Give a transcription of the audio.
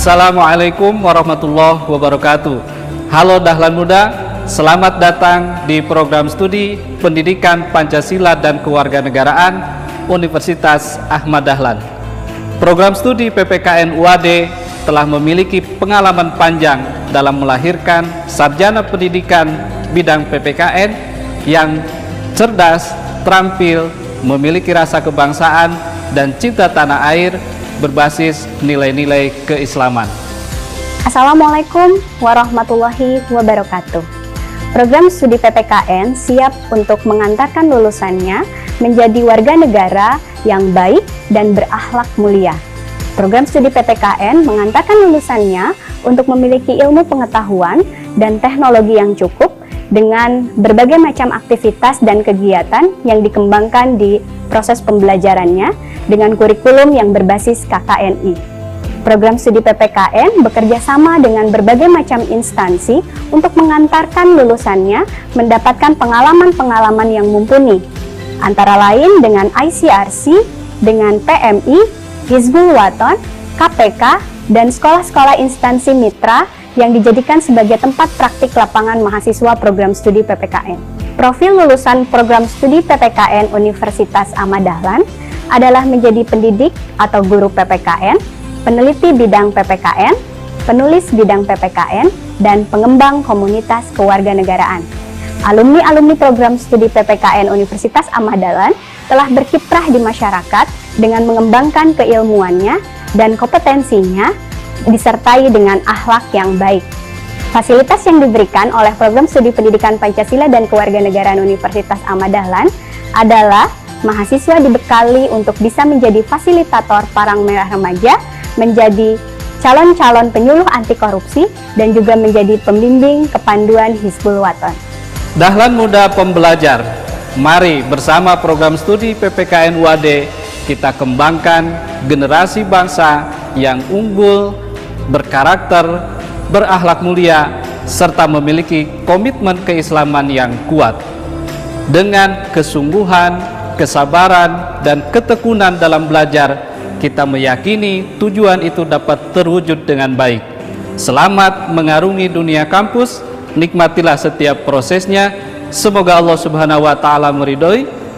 Assalamualaikum warahmatullahi wabarakatuh. Halo Dahlan Muda, selamat datang di program studi Pendidikan Pancasila dan Kewarganegaraan Universitas Ahmad Dahlan. Program studi PPKN UAD telah memiliki pengalaman panjang dalam melahirkan sarjana pendidikan bidang PPKN yang cerdas, terampil, memiliki rasa kebangsaan dan cinta tanah air berbasis nilai-nilai keislaman. Assalamualaikum warahmatullahi wabarakatuh. Program studi PPKN siap untuk mengantarkan lulusannya menjadi warga negara yang baik dan berakhlak mulia. Program studi PPKN mengantarkan lulusannya untuk memiliki ilmu pengetahuan dan teknologi yang cukup dengan berbagai macam aktivitas dan kegiatan yang dikembangkan di proses pembelajarannya dengan kurikulum yang berbasis KKNI. Program studi PPKN bekerja sama dengan berbagai macam instansi untuk mengantarkan lulusannya mendapatkan pengalaman-pengalaman yang mumpuni, antara lain dengan ICRC, dengan PMI, Hizbul Waton, KPK, dan sekolah-sekolah instansi mitra yang dijadikan sebagai tempat praktik lapangan mahasiswa program studi PPKN. Profil lulusan program studi PPKN Universitas Ahmad Dahlan adalah menjadi pendidik atau guru PPKN, peneliti bidang PPKN, penulis bidang PPKN, dan pengembang komunitas kewarganegaraan. Alumni-alumni program studi PPKN Universitas Ahmad Dahlan telah berkiprah di masyarakat dengan mengembangkan keilmuannya dan kompetensinya disertai dengan akhlak yang baik. Fasilitas yang diberikan oleh program studi pendidikan Pancasila dan Kewarganegaraan Universitas Ahmad Dahlan adalah mahasiswa dibekali untuk bisa menjadi fasilitator parang merah remaja menjadi calon-calon penyuluh anti korupsi dan juga menjadi pembimbing kepanduan Hizbul Waton. Dahlan Muda Pembelajar, mari bersama program studi PPKN UAD kita kembangkan generasi bangsa yang unggul, berkarakter, berakhlak mulia, serta memiliki komitmen keislaman yang kuat. Dengan kesungguhan, kesabaran, dan ketekunan dalam belajar, kita meyakini tujuan itu dapat terwujud dengan baik. Selamat mengarungi dunia kampus, nikmatilah setiap prosesnya. Semoga Allah Subhanahu wa taala meridhoi.